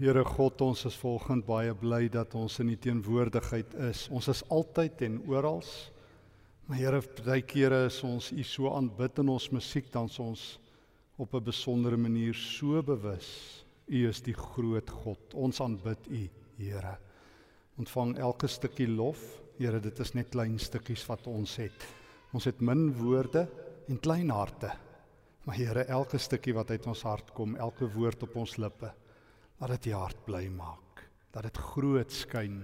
Here God, ons is volgens baie bly dat ons in die teenwoordigheid is. Ons is altyd en oral. Maar Here, baie kere is ons U so aanbid in ons musiek dan ons op 'n besondere manier so bewus. U is die groot God. Ons aanbid U, Here. Ontvang elke stukkie lof. Here, dit is net klein stukkies wat ons het. Ons het min woorde en klein harte. Maar Here, elke stukkie wat uit ons hart kom, elke woord op ons lippe, laat dit jou hart bly maak. Dat dit groot skyn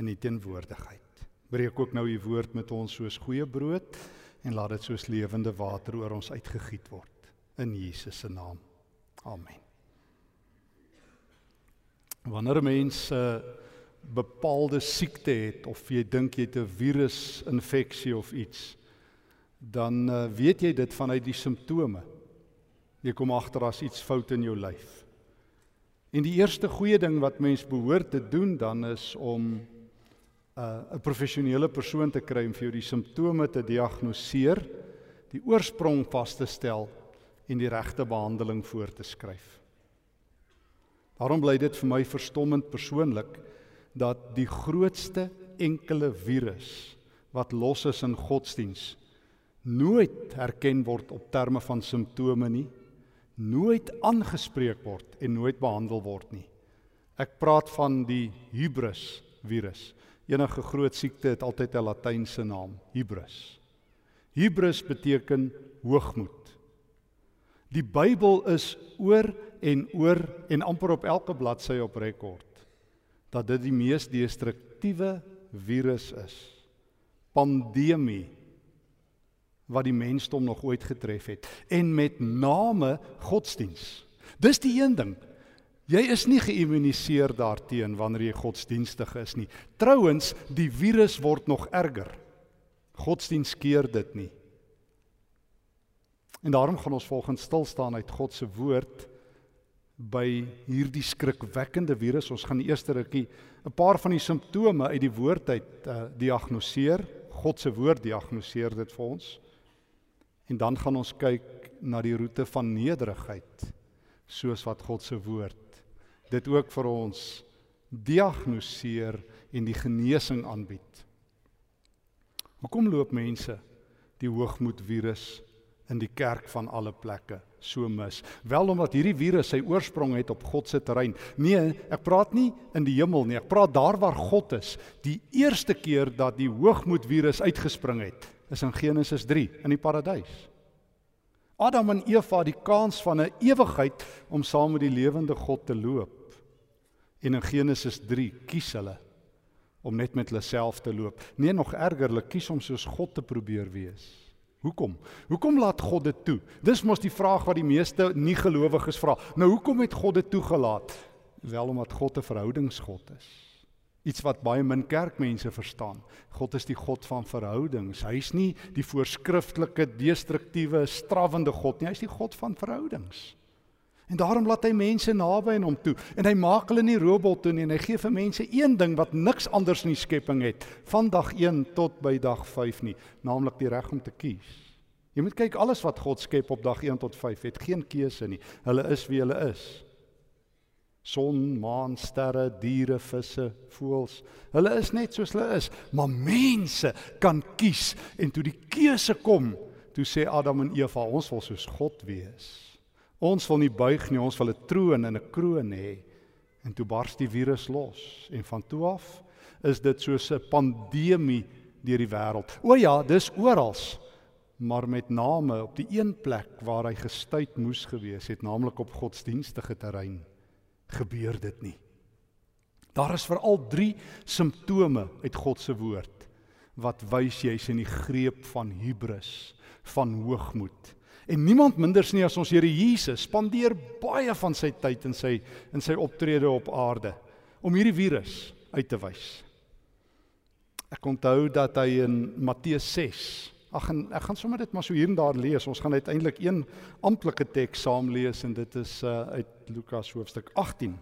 in die teenwoordigheid. Breek ook nou u woord met ons soos goeie brood en laat dit soos lewende water oor ons uitgegiet word in Jesus se naam. Amen. Wanneer 'n mens 'n uh, bepaalde siekte het of jy dink jy het 'n virusinfeksie of iets, dan uh, weet jy dit vanuit die simptome. Jy kom agter as iets fout in jou lyf. En die eerste goeie ding wat mens behoort te doen dan is om 'n uh, 'n professionele persoon te kry om vir jou die simptome te diagnoseer, die oorsprong vas te stel en die regte behandeling voor te skryf. Daarom bly dit vir my verstommend persoonlik dat die grootste enkele virus wat los is in godsdiens nooit herken word op terme van simptome nie nooit aangespreek word en nooit behandel word nie. Ek praat van die hubris virus. Enige groot siekte het altyd 'n latynse naam, hubris. Hubris beteken hoogmoed. Die Bybel is oor en oor en amper op elke bladsy op rekord dat dit die mees destruktiewe virus is. Pandemie wat die mensdom nog ooit getref het en met name godsdiens. Dis die een ding. Jy is nie geïmmuniseer daarteen wanneer jy godsdienstig is nie. Trouwens, die virus word nog erger. Godsdiens keer dit nie. En daarom gaan ons volgens stil staan uit God se woord by hierdie skrikwekkende virus. Ons gaan die eerste rukkie 'n paar van die simptome uit die woord uit uh, diagnoseer. God se woord diagnoseer dit vir ons. En dan gaan ons kyk na die roete van nederigheid soos wat God se woord dit ook vir ons diagnoseer en die genesing aanbied. Hoekom loop mense die hoogmoed virus in die kerk van alle plekke so mis? Wel omdat hierdie virus sy oorsprong het op God se terrein. Nee, ek praat nie in die hemel nie. Ek praat daar waar God is. Die eerste keer dat die hoogmoed virus uitgespring het, is in Genesis 3 in die paradys. Adam en Eva die kans van 'n ewigheid om saam met die lewende God te loop. En in Genesis 3 kies hulle om net met hulle self te loop. Nee, nog erger, hulle kies om soos God te probeer wees. Hoekom? Hoekom laat God dit toe? Dis mos die vraag wat die meeste nie-gelowiges vra. Nou hoekom het God dit toegelaat? Wel omdat God 'n verhoudingsgod is. Iets wat baie min kerkmense verstaan. God is die God van verhoudings. Hy's nie die voorskriftelike destruktiewe strawende God nie. Hy's die God van verhoudings. En daarom laat hy mense naby aan hom toe en hy maak hulle nie robot toe nie en hy gee vir mense een ding wat niks anders in die skepping het van dag 1 tot by dag 5 nie, naamlik die reg om te kies. Jy moet kyk alles wat God skep op dag 1 tot 5 het geen keuse nie. Hulle is wie hulle is son, maan, sterre, diere, visse, voëls. Hulle is net soos hulle is, maar mense kan kies en toe die keuse kom, toe sê Adam en Eva, ons wil soos God wees. Ons wil nie buig nie, ons wil 'n troon en 'n kroon hê. En toe bars die virus los en van toe af is dit soos 'n pandemie deur die wêreld. O ja, dis oral. Maar met name op die een plek waar hy gestuit moes gewees het, naamlik op godsdienstige terrein gebeur dit nie. Daar is veral 3 simptome uit God se woord wat wys jy's in die greep van hubris, van hoogmoed. En niemand minders nie as ons Here Jesus spandeer baie van sy tyd in sy in sy optrede op aarde om hierdie virus uit te wys. Ek onthou dat hy in Matteus 6 Ag en ek gaan sommer dit maar so hier en daar lees. Ons gaan uiteindelik een amptelike teks saam lees en dit is uh, uit Lukas hoofstuk 18.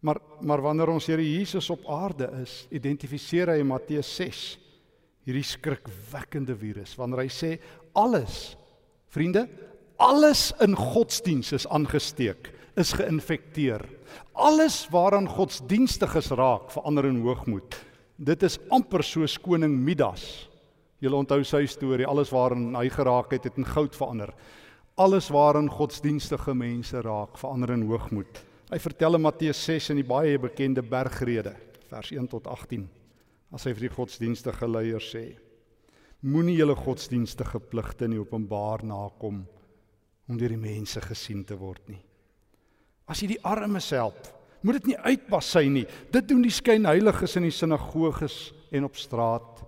Maar maar wanneer ons Here Jesus op aarde is, identifiseer hy in Matteus 6 hierdie skrikwekkende virus wanneer hy sê alles vriende, alles in godsdiens is aangesteek is geïnfekteer. Alles waaraan godsdienstiges raak, verander in hoogmoed. Dit is amper soos koning Midas. Julle onthou sy storie, alles waaraan hy geraak het, het in goud verander. Alles waaraan godsdienstige mense raak, verander in hoogmoed. Hy vertel in Matteus 6 in die baie bekende bergrede, vers 1 tot 18, as hy vir die godsdienstige leiers sê: Moenie julle godsdienstige pligte in openbaar nakom om deur die mense gesien te word nie. As jy die armes help, moet dit nie uitbasy nie. Dit doen die skynheiliges in die sinagoges en op straat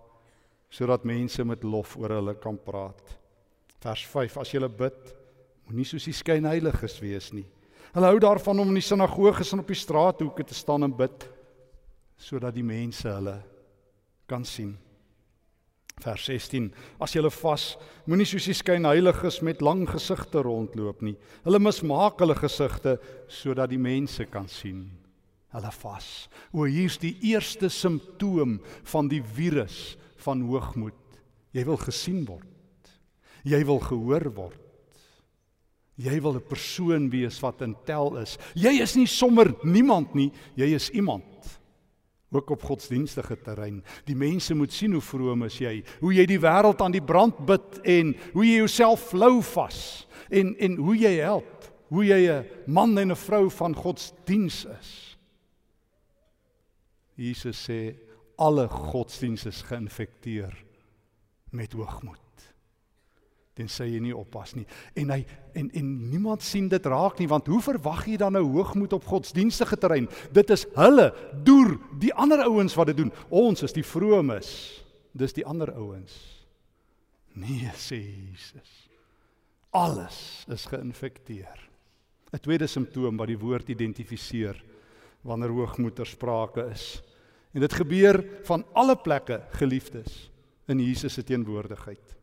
sodat mense met lof oor hulle kan praat. Vers 5: As jy bid, moenie soos die skynheiliges wees nie. Hulle hou daarvan om in die sinagoges en op die straathoeke te staan en bid sodat die mense hulle kan sien. Vers 16: As jy vas, moenie soos die skynheiliges met lang gesigte rondloop nie. Hulle mismaak hulle gesigte sodat die mense kan sien hulle vas. O, hier's die eerste simptoom van die virus van hoogmoed. Jy wil gesien word. Jy wil gehoor word. Jy wil 'n persoon wees wat intel is. Jy is nie sommer niemand nie, jy is iemand ook op godsdienstige terrein. Die mense moet sien hoe vroom is jy, hoe jy die wêreld aan die brand bid en hoe jy jouself flou vas en en hoe jy help, hoe jy 'n man en 'n vrou van godsdiens is. Jesus sê alle godsdienste is geïnfekteer met hoogmoed tensy jy nie oppas nie. En hy en en niemand sien dit raak nie want hoe verwag jy dan nou hoogmoed op godsdienstige terrein? Dit is hulle deur die ander ouens wat dit doen. Ons is die vromes. Dis die ander ouens. Nee, sê Jesus. Alles is geïnfekteer. 'n Tweede simptoom wat die woord identifiseer wanneer hoogmoed ter sprake is. En dit gebeur van alle plekke, geliefdes, in Jesus se teenwoordigheid.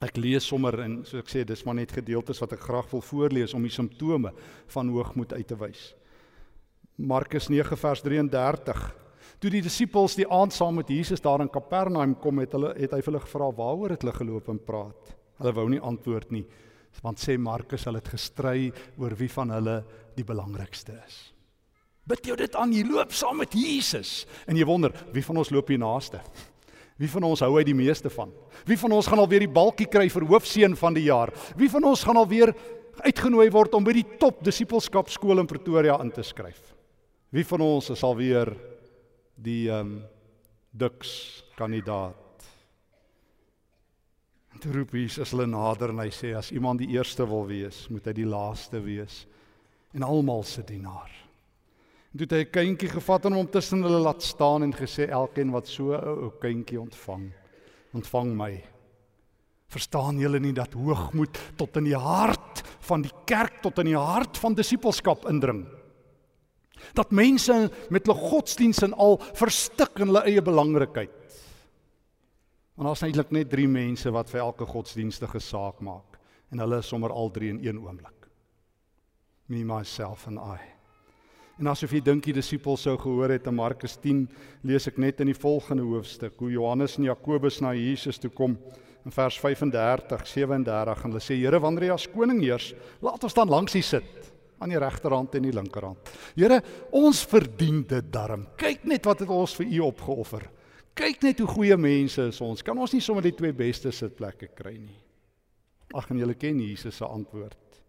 Ek lees sommer en so ek sê dis maar net gedeeltes wat ek graag wil voorlees om die simptome van hoogmoed uit te wys. Markus 9 vers 33. Toe die disippels die aand saam met Jesus daar in Kapernaum kom het hulle het hy vir hulle gevra waaroor het hulle geloop en praat. Hulle wou nie antwoord nie want sê Markus hulle het gestry oor wie van hulle die belangrikste is. Bid jy dit aan jy loop saam met Jesus en jy wonder wie van ons loop hier naaste? Wie van ons hou hy die meeste van? Wie van ons gaan alweer die balkie kry vir hoofseun van die jaar? Wie van ons gaan alweer uitgenooi word om by die top disipelskapskool in Pretoria in te skryf? Wie van ons is alweer die ehm um, duks kandidaat? En toe roep Jesus hulle nader en hy sê as iemand die eerste wil wees, moet hy die laaste wees en almal se dienaar. En toe het hy 'n kindjie gevat en hom tussen hulle laat staan en gesê elkeen wat so 'n ou kindjie ontvang, ontvang my. Verstaan julle nie dat hoogmoed tot in die hart van die kerk tot in die hart van disippelskap indring? Dat mense met hulle godsdiens en al verstik in hulle eie belangrikheid. Want daar's eintlik net 3 mense wat vir elke godsdienstige saak maak en hulle is sommer al drie in een oomblik. Me myself and I. En asof jy dink die disippels sou gehoor het in Markus 10, lees ek net in die volgende hoofstuk hoe Johannes en Jakobus na Jesus toe kom in vers 35, 37 en hulle sê Here, wanneer jy as koning heers, laat ons dan langs U sit aan die regterhand en die linkerhand. Here, ons verdien dit darm. Kyk net wat het ons vir U opgeoffer. Kyk net hoe goeie mense is ons. Kan ons nie sommer die twee beste sitplekke kry nie? Ag en julle ken Jesus se antwoord.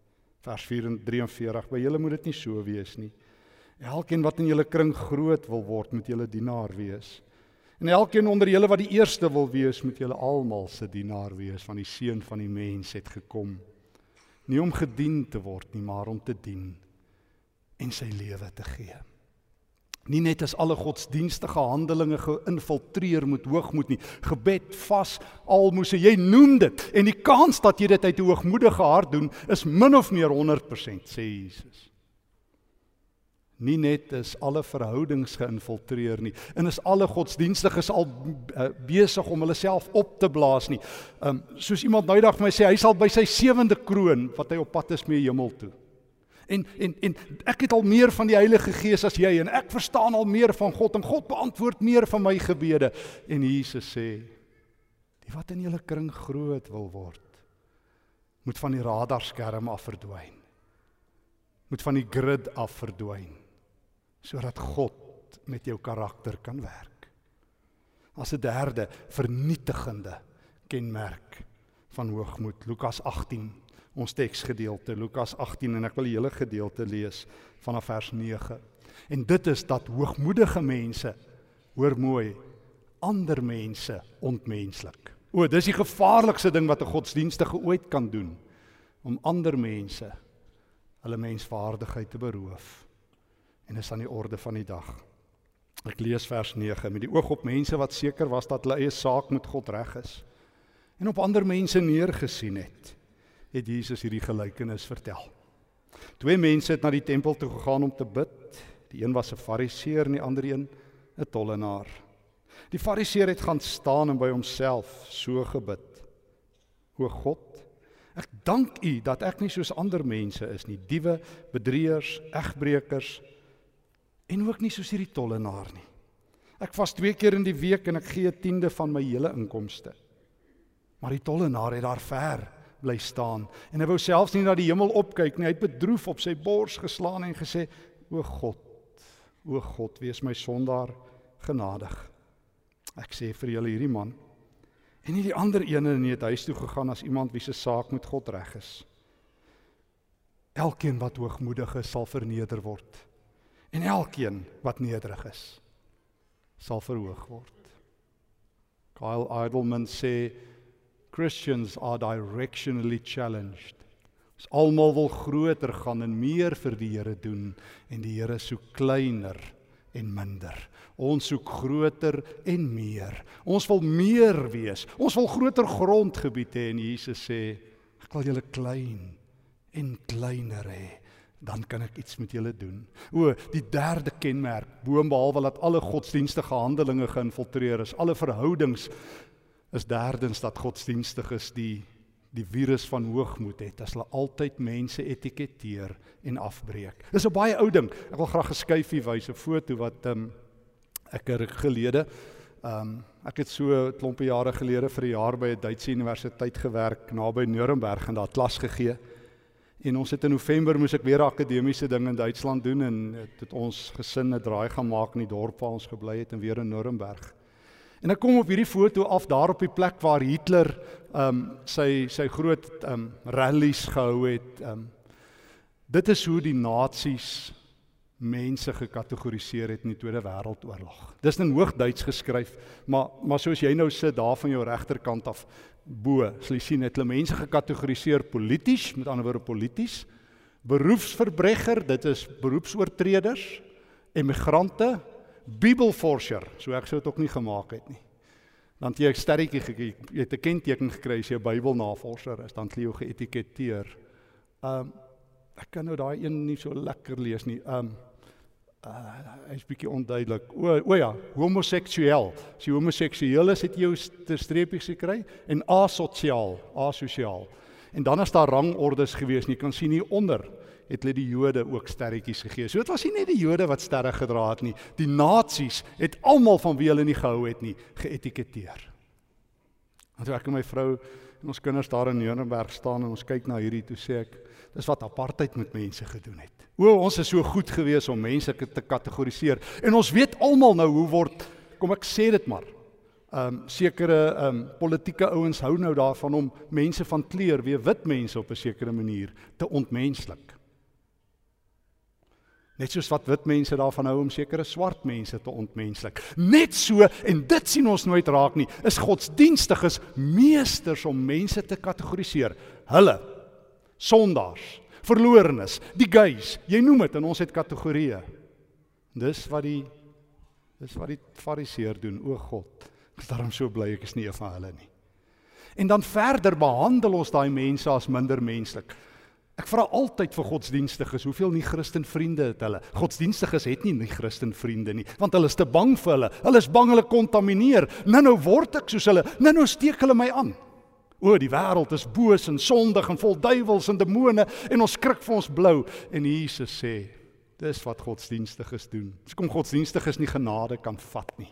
Vers 43 by julle moet dit nie so wees nie. Elkeen wat in julle kring groot wil word, moet julle dienaar wees. En elkeen onder julle wat die eerste wil wees, moet julle almal se dienaar wees van die seun van die mens het gekom. Nie om gedien te word nie, maar om te dien en sy lewe te gee. Nie net as alle godsdienstige handelinge geïnfiltreer moet hoogmoed nie. Gebed, vas, almoses, jy noem dit en die kans dat jy dit uit 'n hoogmoedige hart doen is min of meer 100%, sê Jesus nie net is alle verhoudings geïnfiltreer nie en is alle godsdienstiges al uh, besig om hulle self op te blaas nie. Um soos iemand nou eendag vir my sê hy sal by sy sewende kroon wat hy op pad is mee hemel toe. En en en ek het al meer van die Heilige Gees as jy en ek verstaan al meer van God en God beantwoord meer van my gebede en Jesus sê die wat in julle kring groot wil word moet van die radarskerm af verdwyn moet van die grid af verdwyn sodat God met jou karakter kan werk. As 'n derde vernietigende kenmerk van hoogmoed. Lukas 18, ons teksgedeelte, Lukas 18 en ek wil die hele gedeelte lees vanaf vers 9. En dit is dat hoogmoedige mense hoor mooi ander mense ontmenslik. O, dis die gevaarlikste ding wat 'n godsdienstige ooit kan doen om ander mense hulle menswaardigheid te beroof. En is aan die orde van die dag. Ek lees vers 9 met die oog op mense wat seker was dat hulle eie saak met God reg is en op ander mense neergesien het, het Jesus hierdie gelykenis vertel. Twee mense het na die tempel toe gegaan om te bid. Die een was 'n Fariseer en die ander een 'n tollenaar. Die Fariseer het gaan staan en by homself so gebid: O God, ek dank U dat ek nie soos ander mense is nie, diewe, bedrieërs, egbreekers en ook nie soos hierdie tollenaar nie. Ek vas twee keer in die week en ek gee 'n tiende van my hele inkomste. Maar die tollenaar het daar ver bly staan en hy wou selfs nie na die hemel opkyk nie. Hy het bedroef op sy bors geslaan en gesê: "O God, o God, wees my sondaar genadig." Ek sê vir julle hierdie man en nie die ander ene nie het huis toe gegaan as iemand wie se saak met God reg is. Elkeen wat hoogmoedig is, sal verneder word. En elkeen wat nederig is, sal verhoog word. Kyle Idleman sê Christians are directionally challenged. Ons almal wil groter gaan en meer vir die Here doen en die Here soek kleiner en minder. Ons soek groter en meer. Ons wil meer wees. Ons wil groter grondgebied hê en Jesus sê ek wil julle klein en kleiner hê dan kan ek iets met julle doen. O, die derde kenmerk, boonbehalwe dat alle godsdienstige handelinge geïnfiltreer is, alle verhoudings is derdens dat godsdienstiges die die virus van hoogmoed het as hulle altyd mense etiketeer en afbreek. Dis 'n baie ou ding. Ek wil graag geskuifie wys 'n foto wat um, ek er gelede um, ek het so 'n klompie jare gelede vir 'n jaar by 'n Duitse universiteit gewerk naby Nuremberg en daar klas gegee. En ons het in November moes ek weer akademiese ding in Duitsland doen en het, het ons gesin 'n draai gaan maak in die dorp waar ons gebly het en weer in Nuremberg. En ek kom op hierdie foto af daar op die plek waar Hitler ehm um, sy sy groot ehm um, rallies gehou het. Ehm um, dit is hoe die nasies mense gekategoriseer het in die Tweede Wêreldoorlog. Dis in Hoogduits geskryf, maar maar soos jy nou sit daar van jou regterkant af bo, sal jy sien het hulle mense gekategoriseer polities, met ander woorde polities, beroepsverbregger, dit is beroepsoortreders, emigrante, Bibelforscher, so ek sou dit ook nie gemaak het nie. Dan jy 'n sterretjie gekry, jy het 'n kenteken gekry as jy 'n Bybelnavorser is, dan het jy jou geetiketeer. Um ek kan nou daai een nie so lekker lees nie. Um uh hy's bietjie onduidelik. O o ja, homoseksueel. As jy homoseksueel is, het jy jou streepies gekry en asosiaal, asosiaal. En dan is daar rangordes gewees, jy kan sien hier onder het hulle die Jode ook sterretjies gegee. So dit was nie net die Jode wat sterre gedra het nie. Die nasies het almal van wie hulle nie gehou het nie geetiketeer. En toe ek en my vrou en ons kinders daar in Nuremberg staan en ons kyk na hierdie toe sê ek dis wat apartheid met mense gedoen het. O, ons is so goed gewees om mense te kategoriseer. En ons weet almal nou hoe word kom ek sê dit maar. Ehm um, sekere ehm um, politieke ouens hou nou daarvan om mense van kleur, weer wit mense op 'n sekere manier te ontmenslik. Net soos wat wit mense daarvan hou om sekere swart mense te ontmenslik. Net so en dit sien ons nooit raak nie. Is godsdienstiges meesters om mense te kategoriseer. Hulle sondaars, verlorenes, die gays, jy noem dit en ons het kategorieë. Dis wat die dis wat die fariseer doen. O God, ek is daarom so bly ek is nie een van hulle nie. En dan verder behandel ons daai mense as minder menslik. Ek vra altyd vir godsdienstiges, hoeveel nie Christen vriende het hulle? Godsdienstiges het nie nie Christen vriende nie, want hulle is te bang vir hulle. Hulle is bang hulle kontamineer. Nou nou word ek soos hulle. Nou nou steek hulle my aan. O, die wêreld is boos en sondig en vol duiwels en demone en ons skrik vir ons blou en Jesus sê, dis wat godsdienstiges doen. Dis kom godsdienstiges nie genade kan vat nie.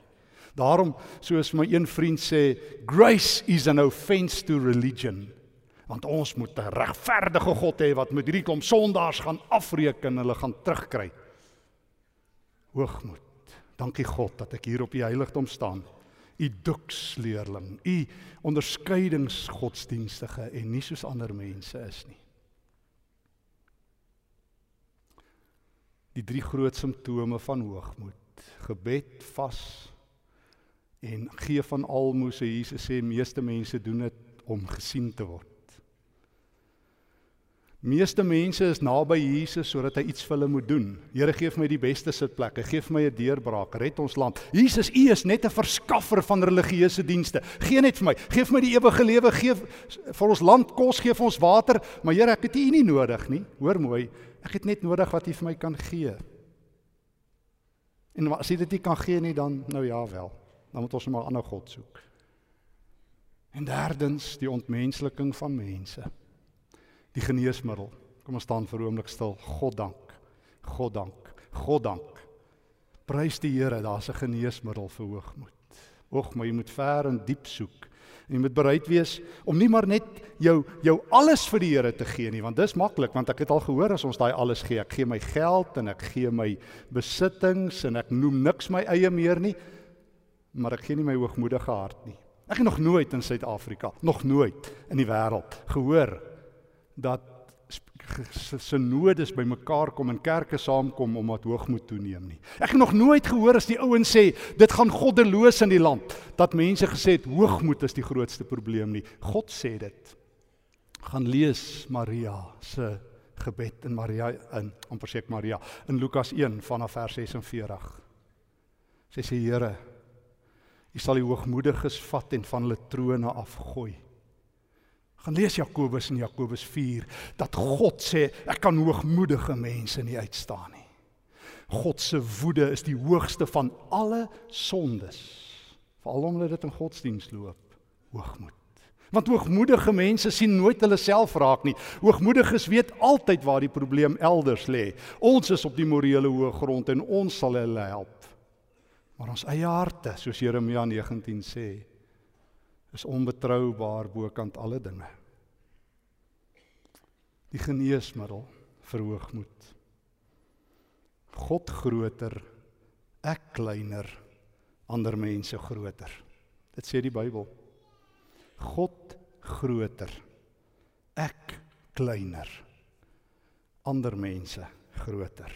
Daarom soos my een vriend sê, grace is an offense to religion. Want ons moet 'n regverdige God hê wat met hierdie klomp sondaars gaan afreken, hulle gaan terugkry. Hoogmoed. Dankie God dat ek hier op die heiligdom staan. U doksleerling, u onderskeidingsgodsdienstige en nie soos ander mense is nie. Die drie groot simptome van hoogmoed: gebed, vas en gee van almoses. Jesus sê meeste mense doen dit om gesien te word. Meeste mense is naby Jesus sodat hy iets vir hulle moet doen. Here gee vir my die beste sitplek. Gee vir my 'n deurbraak. Red ons land. Jesus, U is net 'n verskaffer van religieuse dienste. Gee net vir my. Gee vir my die ewige lewe. Gee vir ons land kos, gee vir ons water. Maar Here, ek het U nie nodig nie. Hoor mooi. Ek het net nodig wat U vir my kan gee. En as jy dit nie kan gee nie, dan nou ja wel. Dan moet ons maar 'n ander God soek. En derdens, die ontmensliking van mense die geneesmiddel. Kom ons staan vir 'n oomblik stil. God dank. God dank. God dank. Prys die Here, daar's 'n geneesmiddel vir hoogmoed. Oeg, maar jy moet ver en diep soek. En jy moet bereid wees om nie maar net jou jou alles vir die Here te gee nie, want dis maklik want ek het al gehoor as ons daai alles gee, ek gee my geld en ek gee my besittings en ek noem niks my eie meer nie, maar ek gee nie my hoogmoedige hart nie. Ek het nog nooit in Suid-Afrika, nog nooit in die wêreld gehoor dat synodes bymekaar kom en kerke saamkom om wat hoogmoed toeneem nie. Ek het nog nooit gehoor as die ouens sê dit gaan goddeloos in die land dat mense gesê het hoogmoed is die grootste probleem nie. God sê dit. Gaan lees Maria se gebed in Maria in amper ek Maria in Lukas 1 vanaf vers 46. Sy sê Here, U sal die hoogmoediges vat en van hulle trone afgooi. Gaan lees Jakobus in Jakobus 4 dat God sê ek kan hoogmoedige mense nie uitstaan nie. God se woede is die hoogste van alle sondes. Veral omdat dit in godsdiens loop. Hoogmoed. Want hoogmoedige mense sien nooit hulle self raak nie. Hoogmoediges weet altyd waar die probleem elders lê. Ons is op die morele hoë grond en ons sal hulle help. Maar ons eie harte, soos Jeremia 19 sê, is onbetroubaar bokant alle dinge. Die geneesmiddel vir hoogmoed. God groter, ek kleiner, ander mense groter. Dit sê die Bybel. God groter, ek kleiner, ander mense groter.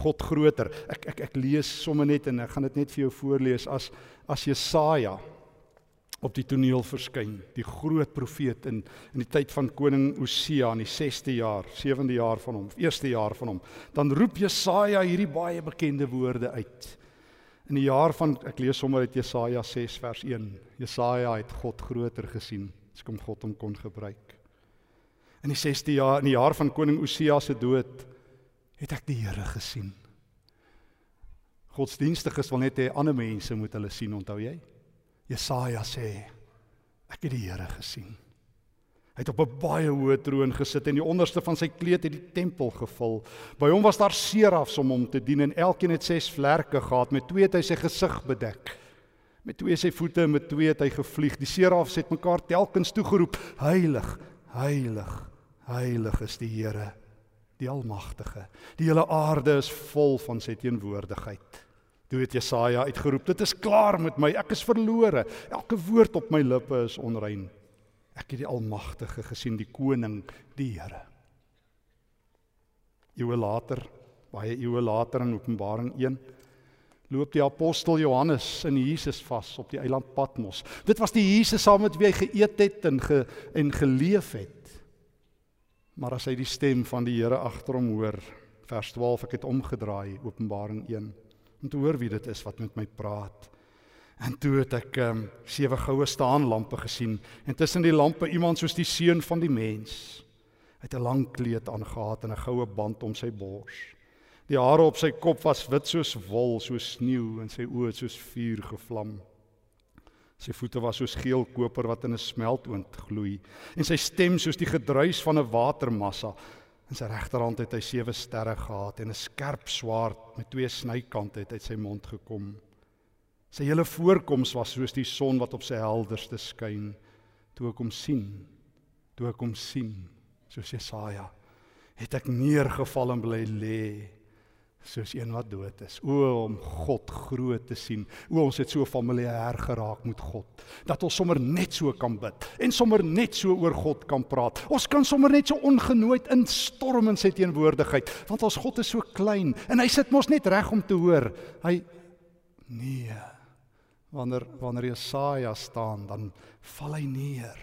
God groter. Ek ek ek lees sommer net en ek gaan dit net vir jou voorlees as as Jesaja op die toneel verskyn, die groot profeet in in die tyd van koning Osia in die 6ste jaar, 7de jaar van hom, eerste jaar van hom. Dan roep Jesaja hierdie baie bekende woorde uit. In die jaar van ek lees sommer uit Jesaja 6 vers 1. Jesaja het God groter gesien, as kom God hom kon gebruik. In die 6ste jaar, in die jaar van koning Osia se dood, het ek die Here gesien. Godsdienstiges wil net hê ander mense moet hulle sien, onthou jy? Jesaja sê ek het die Here gesien. Hy het op 'n baie hoë troon gesit en die onderste van sy kleed het die tempel gevul. By hom was daar serafs om hom te dien en elkeen het ses vlerke gehad. Met twee het hy sy gesig bedek. Met twee sy voete en met twee het hy gevlieg. Die serafs het mekaar telkens toegeroep: Heilig, heilig, heilig is die Here, die Almagtige. Die hele aarde is vol van sy teenwoordigheid. Toe het Jesaja uitgeroep: "Dit is klaar met my. Ek is verlore. Elke woord op my lippe is onrein. Ek het die Almagtige gesien, die koning, die Here." Eeue later, baie eeue later in Openbaring 1, loop die apostel Johannes in Jesus vas op die eiland Patmos. Dit was die Jesus saam met wie hy geëet het en ge, en geleef het. Maar as hy die stem van die Here agter hom hoor, vers 12, ek het omgedraai, Openbaring 1 om te hoor wie dit is wat met my praat. En toe het ek ehm um, sewe goue staanlampe gesien en tussen die lampe iemand soos die seun van die mens. Hy het 'n lang kleed aangetree en 'n goue band om sy bors. Die hare op sy kop was wit soos wol, soos sneeu en sy oë soos vuur gevlam. Sy voete was soos geel koper wat in 'n smeltoond gloei en sy stem soos die gedruis van 'n watermassa. In sy regterhand het hy sewe sterre gehad en 'n skerp swaard met twee snykante het uit sy mond gekom. Sy hele voorkoms was soos die son wat op sy helderste skyn. Toe ek hom sien, toe ek hom sien soos Jesaja het ek neergeval en bly lê soos een wat dood is. O om God groot te sien. O ons het so familier geraak met God dat ons sommer net so kan bid en sommer net so oor God kan praat. Ons kan sommer net so ongenooid instorm in sy teenwoordigheid want ons God is so klein en hy sit mos net reg om te hoor. Hy nee. Wanneer wanneer Jesaja staan, dan val hy neer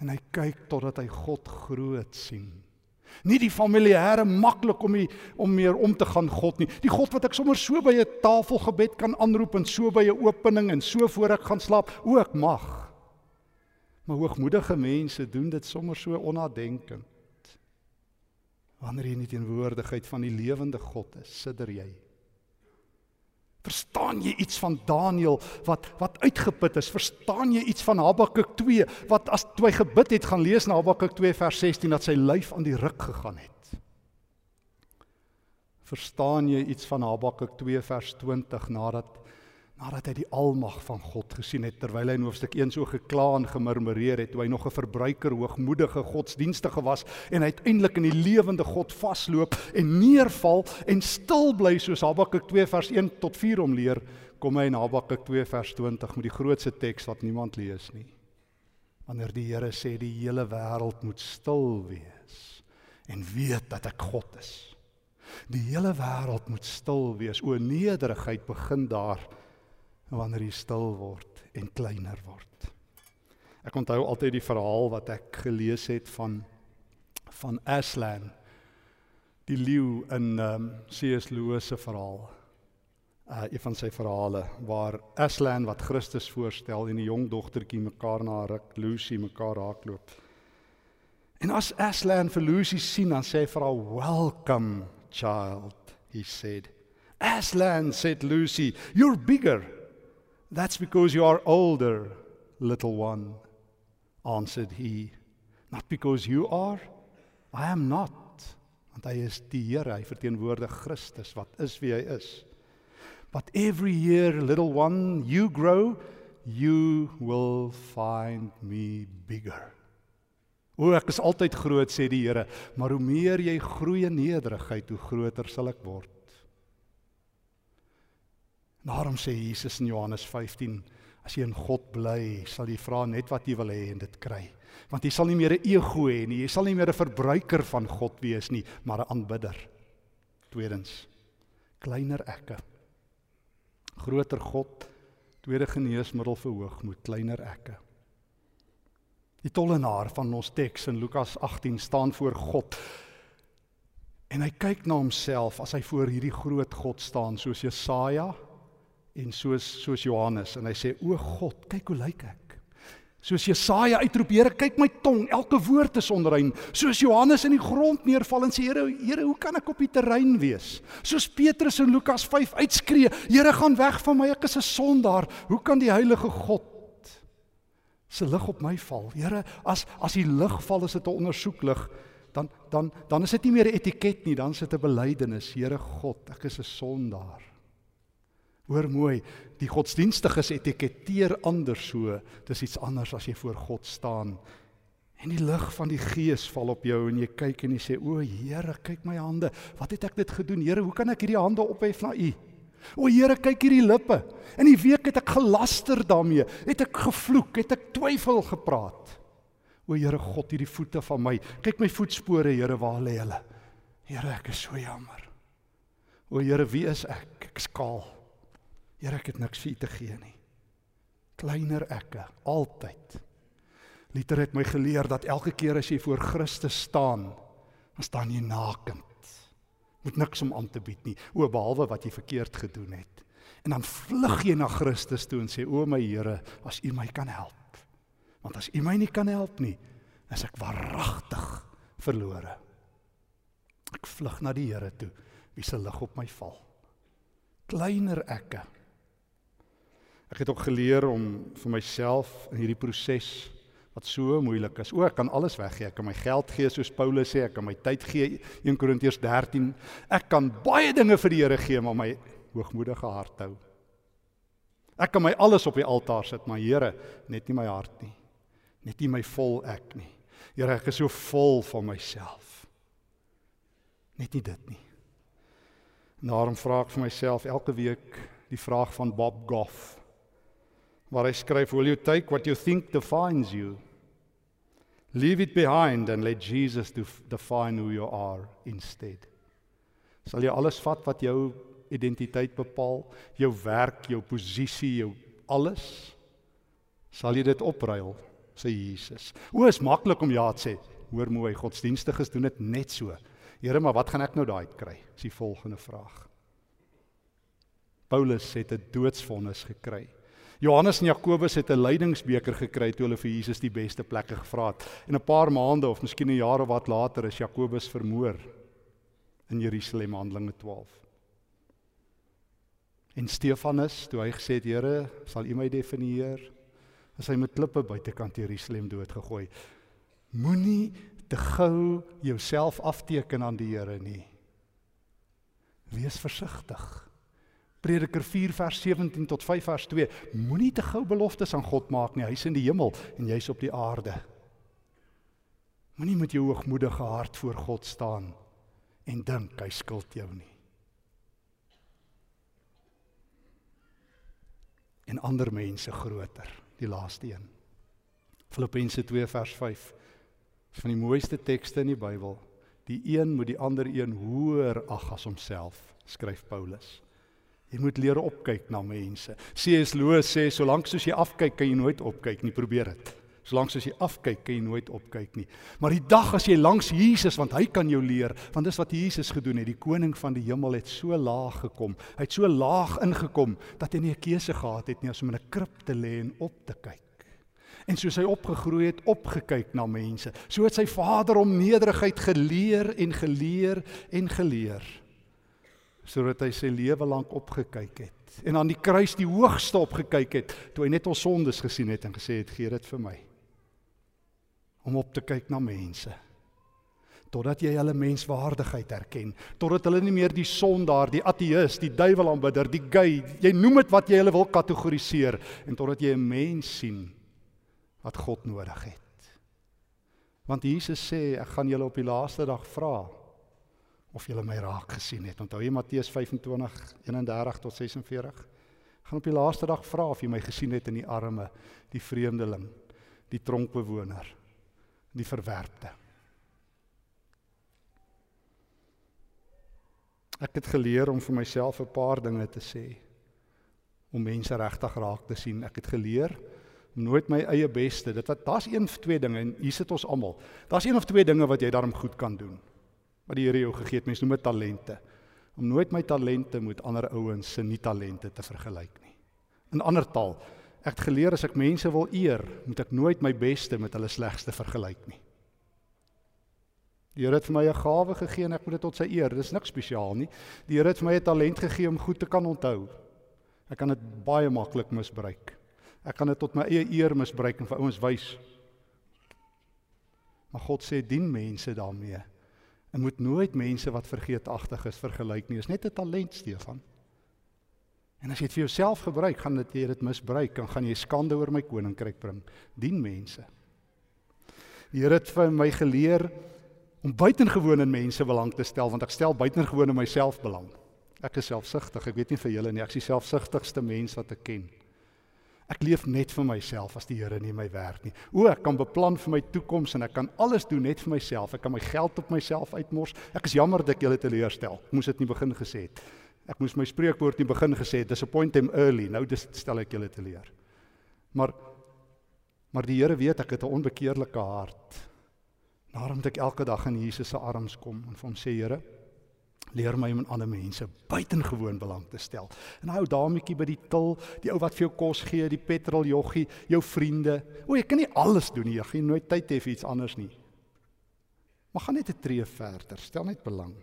en hy kyk totdat hy God groot sien. Nie die familiêre maklik om die, om meer om te gaan God nie. Die God wat ek sommer so by 'n tafelgebed kan aanroep en so by 'n opening en so voor ek gaan slaap, ook mag. Maar hoogmoedige mense doen dit sommer so onnadenkend. Wanneer jy in die teenwoordigheid van die lewende God is, sidder jy. Verstaan jy iets van Daniël wat wat uitgeput is? Verstaan jy iets van Habakuk 2 wat as toe hy gebid het gaan lees na Habakuk 2 vers 16 dat sy lyf aan die ruk gegaan het? Verstaan jy iets van Habakuk 2 vers 20 nadat nadat hy die almag van God gesien het terwyl hy in hoofstuk 1 so gekla en gemurmureer het toe hy nog 'n verbruiker hoogmoedige godsdienstige was en uiteindelik in die lewende God vasloop en neerval en stil bly soos Habakuk 2 vers 1 tot 4 om leer kom hy in Habakuk 2 vers 20 met die grootste teks wat niemand lees nie. Wanneer die Here sê die hele wêreld moet stil wees en weet dat ek God is. Die hele wêreld moet stil wees. O nederigheid begin daar wanneer jy stil word en kleiner word. Ek onthou altyd die verhaal wat ek gelees het van van Aslan die leeu in ehm um, C.S. Lewis se verhaal. Uh een van sy verhale waar Aslan wat Christus voorstel en die jong dogtertjie mekaar na ruk Lucy mekaar raakloop. En as Aslan vir Lucy sien dan sê hy vir haar welcome child he said. Aslan said Lucy, you're bigger That's because you are older, little one, answered he. Not because you are, I am not. Want hy is die Here, hy verteenwoordig Christus wat is wie hy is. But every year, little one, you grow, you will find me bigger. O, ek is altyd groot sê die Here, maar hoe meer jy groei in nederigheid, hoe groter sal ek word. Daarom sê Jesus in Johannes 15, as jy in God bly, sal jy vra net wat jy wil hê en dit kry. Want jy sal nie meer 'n ego hê nie, jy sal nie meer 'n verbruiker van God wees nie, maar 'n aanbidder. Tweedens, kleiner ekke. Groter God, tweede geneesmiddel vir hoogmoed, kleiner ekke. Die tollenaar van ons teks in Lukas 18 staan voor God. En hy kyk na homself as hy voor hierdie groot God staan soos Jesaja en soos soos Johannes en hy sê o God, kyk hoe lyk ek. Soos Jesaja uitroep, Here, kyk my tong, elke woord is onrein. Soos Johannes in die grond neerval en sê, Here, Here, hoe kan ek op die terrein wees? Soos Petrus in Lukas 5 uitskree, Here, gaan weg van my, ek is 'n sondaar. Hoe kan die heilige God se lig op my val? Here, as as die lig val, is dit 'n ondersoeklig dan dan dan is dit nie meer 'n etiket nie, dan is dit 'n belydenis. Here God, ek is 'n sondaar. Hoor mooi, die godsdienstiges etiketeer anders so. Dis iets anders as jy voor God staan. En die lig van die Gees val op jou en jy kyk en jy sê: "O Here, kyk my hande. Wat het ek dit gedoen? Here, hoe kan ek hierdie hande ophef na U?" O Here, kyk hierdie lippe. In die week het ek gelaster daarmee. Het ek gevloek, het ek twyfel gepraat. O Here God, hierdie voete van my. Kyk my voetspore, Here, waar lê hulle? Here, ek is so jammer. O Here, wie is ek? Ek skaal. Here, ek het niks vir U te gee nie. Kleiner ekke, altyd. Liter het my geleer dat elke keer as jy voor Christus staan, dan staan jy nakend. Moet niks om aan te bied nie, o behalwe wat jy verkeerd gedoen het. En dan vlug jy na Christus toe en sê o my Here, as U my kan help. Want as U my nie kan help nie, is ek waaragtig verlore. Ek vlug na die Here toe, wie se lig op my val. Kleiner ekke. Ek het ook geleer om vir myself in hierdie proses wat so moeilik is. O, ek kan alles weggee. Ek kan my geld gee soos Paulus sê, ek kan my tyd gee 1 Korintiërs 13. Ek kan baie dinge vir die Here gee, maar my hoogmoedige hart hou. Ek kan my alles op die altaar sit, maar Here, net nie my hart nie. Net nie my vol ek nie. Here, ek is so vol van myself. Net nie dit nie. Daarom vra ek vir myself elke week die vraag van Bob Goff waar hy skryf will you take what you think defines you? Leave it behind and let Jesus define who you are instead. Sal jy alles vat wat jou identiteit bepaal jou werk jou posisie jou alles? Sal jy dit opruil? Sê Jesus. O is maklik om ja te sê. Hoor mooi godsdienstiges doen dit net so. Here maar wat gaan ek nou daai kry? Is die volgende vraag. Paulus het 'n doodsvonnis gekry Johannes en Jakobus het 'n lydingsbeker gekry toe hulle vir Jesus die beste plekke gevra het. En 'n paar maande of miskien 'n jaar of wat later is Jakobus vermoor in Jerusalem Handelinge 12. En Stefanus, toe hy gesê het Here, sal U my definieer? As hy met klippe buitekant Jerusalem doodgegooi. Moenie te gou jouself afteken aan die Here nie. Wees versigtig. Prediker 4 vers 17 tot 5 vers 2. Moenie te gou beloftes aan God maak nie. Hy's in die hemel en jy's op die aarde. Moenie met jou hoogmoedige hart voor God staan en dink hy skuld jou nie. En ander mense groter, die laaste een. Filippense 2 vers 5. Van die mooiste tekste in die Bybel. Die een moet die ander een hoër ag as homself, skryf Paulus. Jy moet leer opkyk na mense. C.S. Lewis sê solank soos jy afkyk, kan jy nooit opkyk nie. Probeer dit. Solank soos jy afkyk, kan jy nooit opkyk nie. Maar die dag as jy langs Jesus, want hy kan jou leer, want dis wat Jesus gedoen het. Die koning van die hemel het so laag gekom. Hy het so laag ingekom dat hy nie 'n keuse gehad het nie as om in 'n krib te lê en op te kyk. En soos hy opgegroei het, opgekyk na mense. So het sy vader hom nederigheid geleer en geleer en geleer sodat hy sy lewe lank opgekyk het. En aan die kruis die hoogste opgekyk het toe hy net ons sondes gesien het en gesê het gee dit vir my. Om op te kyk na mense. Totdat jy hulle menswaardigheid erken totdat hulle nie meer die sondaar die ateïs die duiwel aanbidder die gay jy noem dit wat jy hulle wil kategoriseer. En totdat jy 'n mens sien wat God nodig het. Want Jesus sê ek gaan julle op die laaste dag vra of jy my raak gesien het. Onthou jy Matteus 25:31 tot 46? Gaan op die laaste dag vra of jy my gesien het in die arme, die vreemdeling, die tronkbewoner, die verwerpte. Ek het geleer om vir myself 'n paar dinge te sê om mense regtig raak te sien. Ek het geleer om nooit my eie beste. Dit wat daar's een of twee dinge en hier sit ons almal. Daar's een of twee dinge wat jy daarom goed kan doen wat die Here jou gegee het. Mense noem dit talente. Om nooit my talente met ander ouens se nie talente te vergelyk nie. In ander taal, ek het geleer as ek mense wil eer, moet ek nooit my beste met hulle slegste vergelyk nie. Die Here het vir my 'n gawe gegee en ek moet dit tot sy eer. Dis niks spesiaal nie. Die Here het vir my 'n talent gegee om goed te kan onthou. Ek kan dit baie maklik misbruik. Ek kan dit tot my eie eer misbruik en vir ouens wys. Maar God sê dien mense daarmee. En moet nooit mense wat vergeetagtig is vergelyk nie. Dit is net 'n talent, Stefan. En as jy dit vir jouself gebruik, gaan dit jy dit misbruik en gaan jy skande oor my koninkryk bring. Dien mense. Die Here het vir my geleer om buitengewoon in mense belang te stel want ek stel buitengewoon in myself belang. Ek is selfsugtig. Ek weet nie vir julle nie, ek is die selfsugtigste mens wat ek ken. Ek leef net vir myself as die Here nie my werk nie. O, ek kan beplan vir my toekoms en ek kan alles doen net vir myself. Ek kan my geld op myself uitmors. Ek is jammer dat ek julle teleurstel. Ek moes dit nie begin gesê het. Ek moes my spreekwoord nie begin gesê het. Disappoint them early. Nou dis stel ek julle teleur. Maar maar die Here weet ek het 'n onbekeerlike hart. Daarom moet ek elke dag in Jesus se arms kom en vir hom sê Here, leer my om aan ander mense buitengewoon belang te stel. En hou dametjie by die til, die ou wat vir jou kos gee, die petrol joggie, jou vriende. O, jy kan nie alles doen nie. Jy gaan nooit tyd hê vir iets anders nie. Maar gaan net 'n tree verder. Stel net belang.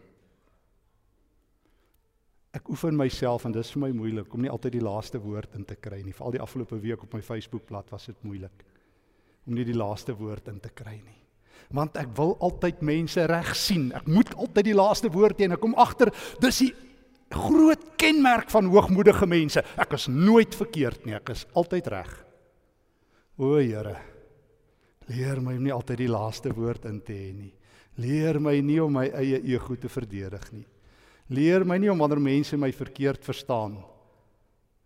Ek oefen myself en dis vir my moeilik om nie altyd die laaste woord in te kry nie. Veral die afgelope week op my Facebookblad was dit moeilik om nie die laaste woord in te kry nie want ek wil altyd mense reg sien. Ek moet altyd die laaste woord hê en ek kom agter dis die groot kenmerk van hoogmoedige mense. Ek is nooit verkeerd nie, ek is altyd reg. O Here, Leer my om nie altyd die laaste woord in te hê nie. Leer my nie om my eie ego te verdedig nie. Leer my nie om wanneer mense my verkeerd verstaan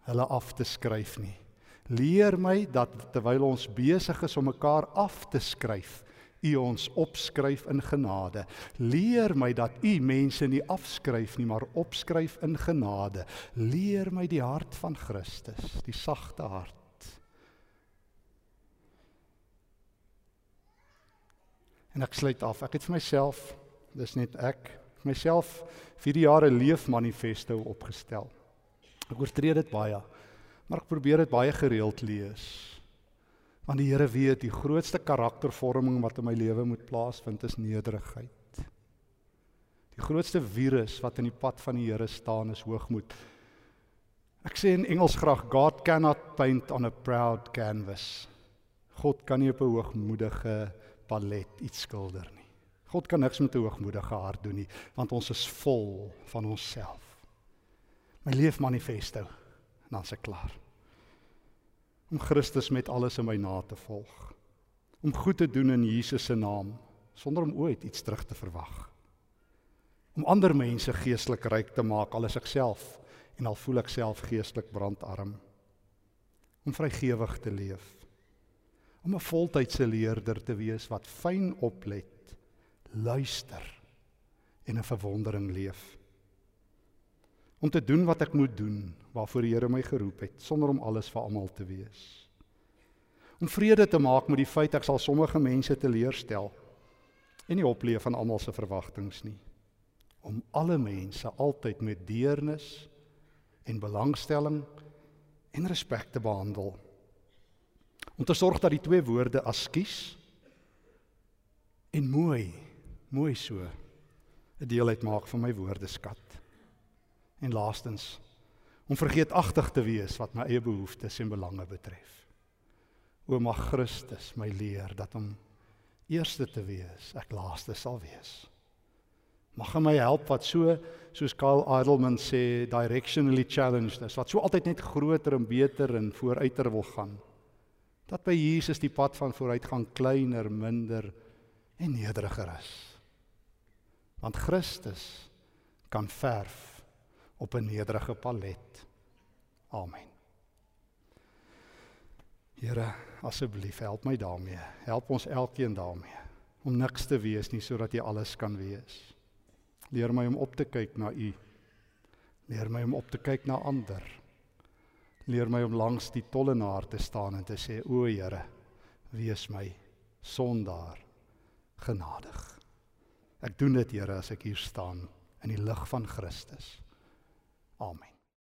hulle af te skryf nie. Leer my dat terwyl ons besig is om mekaar af te skryf, U ons opskryf in genade. Leer my dat U mense nie afskryf nie, maar opskryf in genade. Leer my die hart van Christus, die sagte hart. En ek sluit af. Ek het vir myself, dis net ek, myself vir die jare leefmanifesto opgestel. Ek oortree dit baie, maar ek probeer dit baie gereeld lees. Want die Here weet die grootste karaktervorming wat in my lewe moet plaasvind is nederigheid. Die grootste virus wat in die pad van die Here staan is hoogmoed. Ek sê in Engels graag God cannot paint on a proud canvas. God kan nie op 'n hoogmoedige palet iets skilder nie. God kan niks met 'n hoogmoedige hart doen nie, want ons is vol van onsself. My leefmanifesto, dan se klaar om Christus met alles in my na te volg. Om goed te doen in Jesus se naam sonder om ooit iets terug te verwag. Om ander mense geestelik ryk te maak al is ek self en al voel ek self geestelik brandarm. Om vrygewig te leef. Om 'n voltydse leerder te wees wat fyn oplet, luister en 'n verwondering leef om te doen wat ek moet doen waarvoor die Here my geroep het sonder om alles vir almal te wees. Om vrede te maak met die feit ek sal sommige mense teleurstel en nie opleef van almal se verwagtinge nie. Om alle mense altyd met deernis en belangstelling en respek te behandel. Om te sorg dat die twee woorde askies en mooi, mooi so 'n deel uitmaak van my woordeskat. En laastens om vergeetagtig te wees wat my eie behoeftes en belange betref. O mag Christus my leer dat om eerste te wees, ek laaste sal wees. Mag hy my help wat so soos Karl Eidelman sê directionally challenged is, wat so altyd net groter en beter en vooruiter wil gaan. Dat by Jesus die pad van vooruitgang kleiner, minder en nederiger is. Want Christus kan verf op 'n nederige palet. Amen. Here, asseblief help my daarmee. Help ons elkeen daarmee om niks te wees nie sodat jy alles kan wees. Leer my om op te kyk na U. Leer my om op te kyk na ander. Leer my om langs die tollenaar te staan en te sê: "O Here, wees my sondaar genadig." Ek doen dit, Here, as ek hier staan in die lig van Christus. Amen.